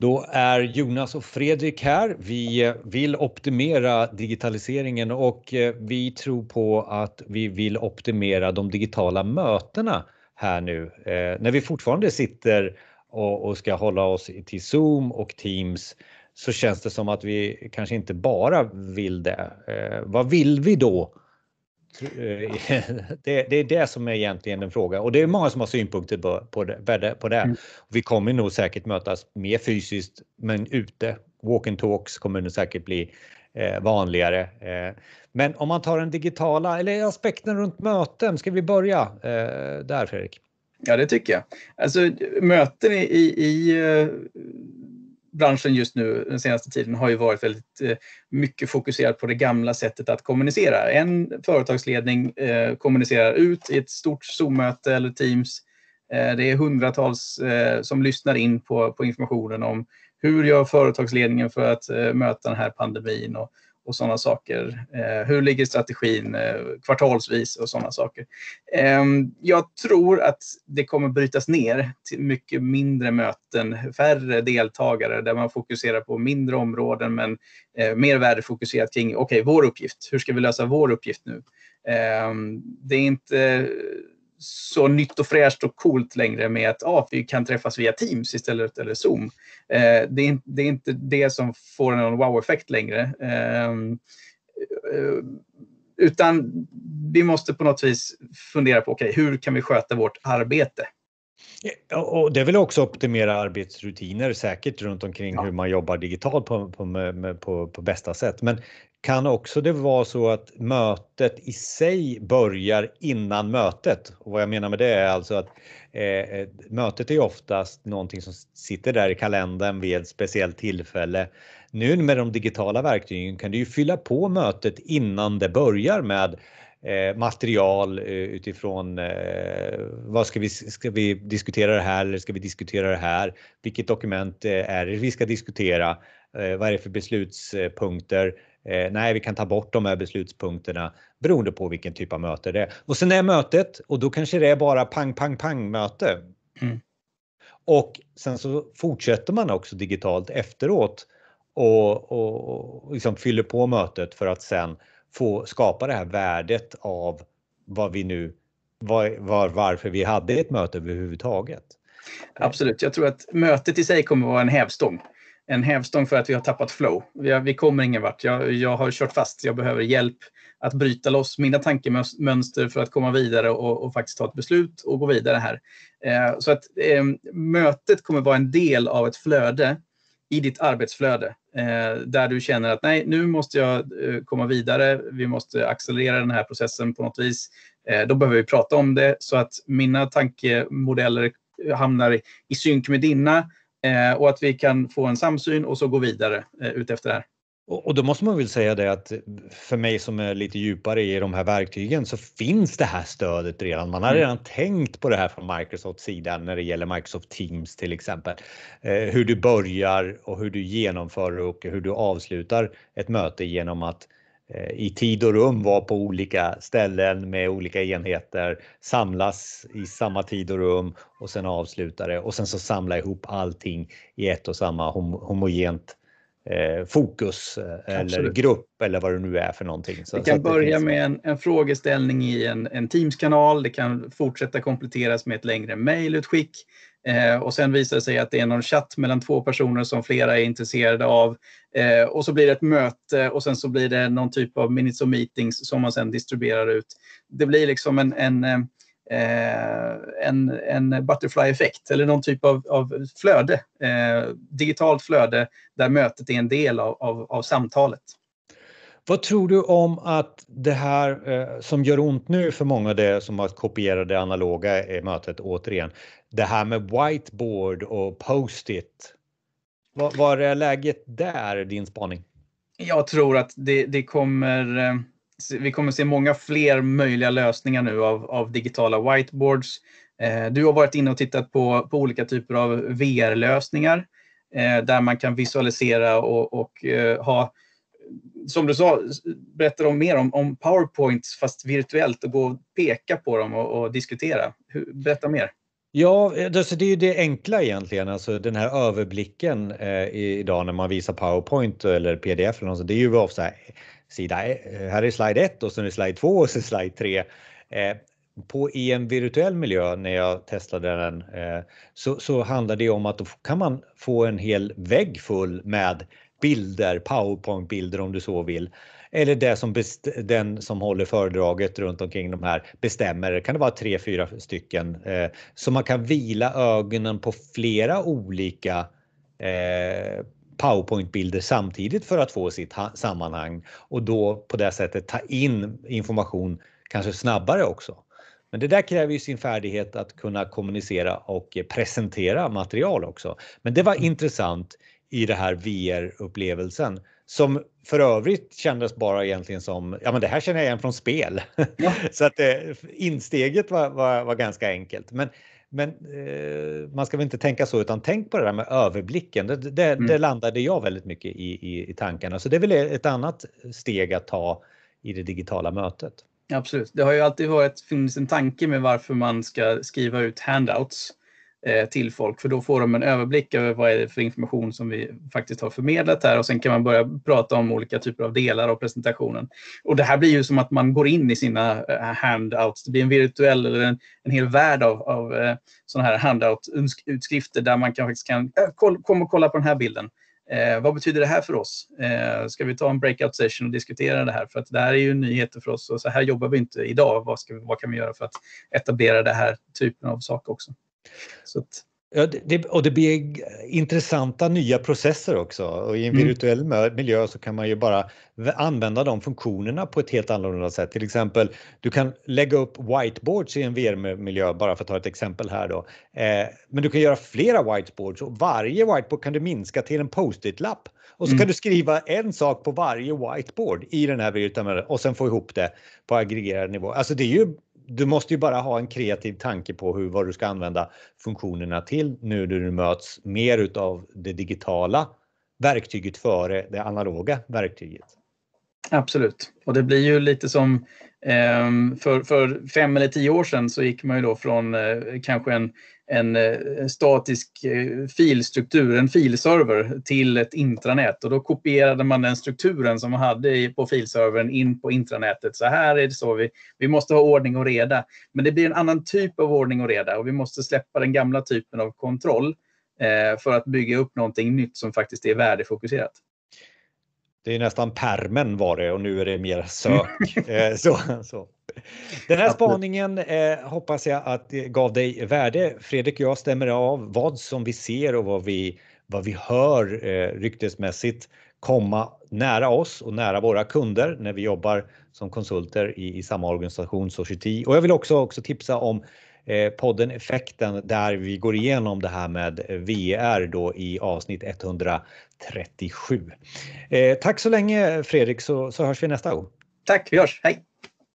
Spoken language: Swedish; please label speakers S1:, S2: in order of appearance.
S1: Då är Jonas och Fredrik här. Vi eh, vill optimera digitaliseringen och eh, vi tror på att vi vill optimera de digitala mötena här nu eh, när vi fortfarande sitter och, ska hålla oss till Zoom och Teams så känns det som att vi kanske inte bara vill det. Vad vill vi då? Det, det, är det som är egentligen en fråga och det är många som har synpunkter på, på det. På det. Mm. Vi kommer nog säkert mötas mer fysiskt men ute. Walk and talks kommer nog säkert bli eh, vanligare. Eh, men om man tar den digitala eller aspekten runt möten, ska vi börja eh, där Fredrik?
S2: Ja, det tycker jag. Alltså möten i, i, i eh, branschen just nu den senaste tiden har ju varit väldigt eh, mycket fokuserad på det gamla sättet att kommunicera. En företagsledning eh, kommunicerar ut i ett stort Zoom-möte eller Teams. Eh, det är hundratals eh, som lyssnar in på, på informationen om hur gör företagsledningen för att eh, möta den här pandemin och och sådana saker. Eh, hur ligger strategin eh, kvartalsvis och sådana saker. Eh, jag tror att det kommer brytas ner till mycket mindre möten, färre deltagare där man fokuserar på mindre områden men eh, mer värdefokuserat kring okej, okay, vår uppgift. Hur ska vi lösa vår uppgift nu? Ehm, det är inte så nytt och fräscht och coolt längre med att ah, vi kan träffas via Teams istället eller Zoom. Eh, det, är, det, är, inte det som får en wow-effekt längre. Ehm, eh, utan vi måste på något vis fundera på okay, hur kan vi sköta vårt arbete?
S1: Och det vill också optimera arbetsrutiner säkert runt omkring ja. hur man jobbar digitalt på, på, på, på, bästa sätt. Men kan också det vara så att mötet i sig börjar innan mötet? Och vad jag menar med det är alltså att eh, eh mötet är oftast någonting som sitter där i kalendern vid ett speciellt tillfälle. Nu med de digitala verktygen kan du ju fylla på mötet innan det börjar med eh, material eh, utifrån eh, vad ska vi, ska vi diskutera det här eller ska vi diskutera det här? Vilket dokument eh, är det vi ska diskutera? Eh, vad är det för beslutspunkter? Eh, nej, vi kan ta bort de här beslutspunkterna beroende på vilken typ av möte det är. Och sen är mötet och då kanske det är bara pang, pang, pang möte. Mm. Och sen så fortsätter man också digitalt efteråt och, och, och liksom fyller på mötet för att sen få skapa det här värdet av vad vi nu, var, var, varför vi hade ett möte överhuvudtaget.
S2: Absolut, jag tror att mötet i sig kommer att vara en hävstång en hävstång för att vi har tappat flow. Vi, har, vi kommer ingen vart. Jag, jag har kört fast. Jag behöver hjälp att bryta loss mina tankemönster för att komma vidare och, och faktiskt ta ett beslut och gå vidare här. Eh, så att eh, mötet kommer vara en del av ett flöde i ditt arbetsflöde eh, där du känner att nej, nu måste jag eh, komma vidare. Vi måste accelerera den här processen på något vis. Eh, då behöver vi prata om det så att mina tankemodeller hamnar i, i synk med dina Eh, och att vi kan få en samsyn och så gå vidare eh, utefter det här.
S1: Och då måste man väl säga det att för mig som är lite djupare i de här verktygen så finns det här stödet redan. Man har mm. redan mm. tänkt på det här från Microsofts sida när det gäller Microsoft Teams till exempel. Eh, hur du börjar och hur du genomför och hur du avslutar ett möte genom att i tid och rum vara på olika ställen med olika enheter, samlas i samma tid och rum och sen avsluta det och sen så samla ihop allting i ett och samma hom homogent eh, fokus eh, eller grupp eller vad det nu är för någonting.
S2: Så, det kan börja det med en, en, frågeställning i en, en Teams-kanal. Det kan fortsätta kompletteras med ett längre mejlutskick. Eh, och sen visar det sig att det är någon chatt mellan två personer som flera är intresserade av. Eh, och så blir det ett möte och sen så blir det någon typ av minutes of meetings som man sen distribuerar ut. Det blir liksom en, en, eh, en, en butterfly-effekt eller någon typ av, av flöde, eh, digitalt flöde där mötet är en del av, av, av samtalet.
S1: Vad tror du om att det här eh, som gör ont nu för många det som har kopierat det analoga i mötet återigen, det här med whiteboard och post-it. Vad, vad är läget där, din spaning?
S2: Jag tror att det, det kommer eh, vi kommer se många fler möjliga lösningar nu av, av digitala whiteboards. Eh, du har varit inne och tittat på, på olika typer av VR-lösningar eh, där man kan visualisera och, och eh, ha som du sa, berätta om mer om, om PowerPoints fast virtuellt och gå och peka på dem och, och diskutera. Hur, berätta mer.
S1: Ja, eh, alltså det är ju det enkla egentligen, alltså den här överblicken eh, idag när man visar PowerPoint eller PDF eller något, det är ju ofta här, sida, eh, här är slide 1 och sen är slide 2 och så slide 3. Eh, på i en virtuell miljö när jag testade den eh, så, så handlar det om att då kan man få en hel vägg full med bilder, powerpoint-bilder om du så vill. Eller det som den som håller föredraget runt omkring de här bestämmer, kan det vara tre, fyra stycken. Eh, så man kan vila ögonen på flera olika eh, powerpoint-bilder samtidigt för att få sitt sammanhang och då på det sättet ta in information kanske snabbare också. Men det där kräver ju sin färdighet att kunna kommunicera och presentera material också. Men det var mm. intressant i det här VR-upplevelsen som för övrigt kändes bara egentligen som, ja men det här känner jag igen från spel. Ja. så att eh, insteget var, var, var, ganska enkelt. Men, men eh, man ska väl inte tänka så utan tänk på det där med överblicken. Det, det, mm. det landade jag väldigt mycket i, i, i tankarna. Så det är väl ett annat steg att ta i det digitala mötet.
S2: Absolut. Det har ju alltid varit, funnits en tanke med varför man ska skriva ut handouts Eh, till folk, för då får de en överblick över vad är det för information som vi faktiskt har förmedlat här och sen kan man börja prata om olika typer av delar av presentationen. Och det här blir ju som att man går in i sina eh, handouts. Det blir en virtuell eller en, en hel värld av, av eh, sådana här handout-utskrifter där man kan, faktiskt kan kom och kolla på den här bilden. Eh, vad betyder det här för oss? Eh, ska vi ta en breakout session och diskutera det här? För att det här är ju nyheter för oss och så här jobbar vi inte idag. Vad, ska vi, vad kan vi göra för att etablera den här typen av saker också? Så
S1: Ja, det, och det blir intressanta nya processer också och i en mm. virtuell miljö så kan man ju bara använda de funktionerna på ett helt annorlunda sätt. Till exempel, du kan lägga upp whiteboards i en VR-miljö bara för att ta ett exempel här då. Eh, men du kan göra flera whiteboards och varje whiteboard kan du minska till en post-it-lapp och så mm. kan du skriva en sak på varje whiteboard i den här virtuella och sen få ihop det på aggregerad nivå. Alltså det är ju du måste ju bara ha en kreativ tanke på hur, vad du ska använda funktionerna till nu när du möts mer utav det digitala verktyget före det analoga verktyget.
S2: Absolut, och det blir ju lite som ehm, för, för fem eller tio år sedan så gick man ju då från eh, kanske en en eh, statisk eh, filstruktur, en filserver, till ett intranät. Och då kopierade man den strukturen som man hade på filservern in på intranätet. Så här är det så, vi, vi måste ha ordning och reda. Men det blir en annan typ av ordning och reda och vi måste släppa den gamla typen av kontroll för att bygga upp någonting nytt som faktiskt är värdefokuserat.
S1: Det är nästan permen var det och nu är det mer sök. Eh, så, så. Den här spaningen eh, hoppas jag att det gav dig värde. Fredrik och jag stämmer av vad som vi ser och vad vi, vad vi hör eh, ryktesmässigt komma nära oss och nära våra kunder när vi jobbar som konsulter i, i samma organisation Society. Och jag vill också, också tipsa om Eh, podden Effekten där vi går igenom det här med eh, VR då i avsnitt 137. Eh, tack så länge Fredrik så, så hörs vi nästa gång.
S2: Tack, vi hörs. Hej!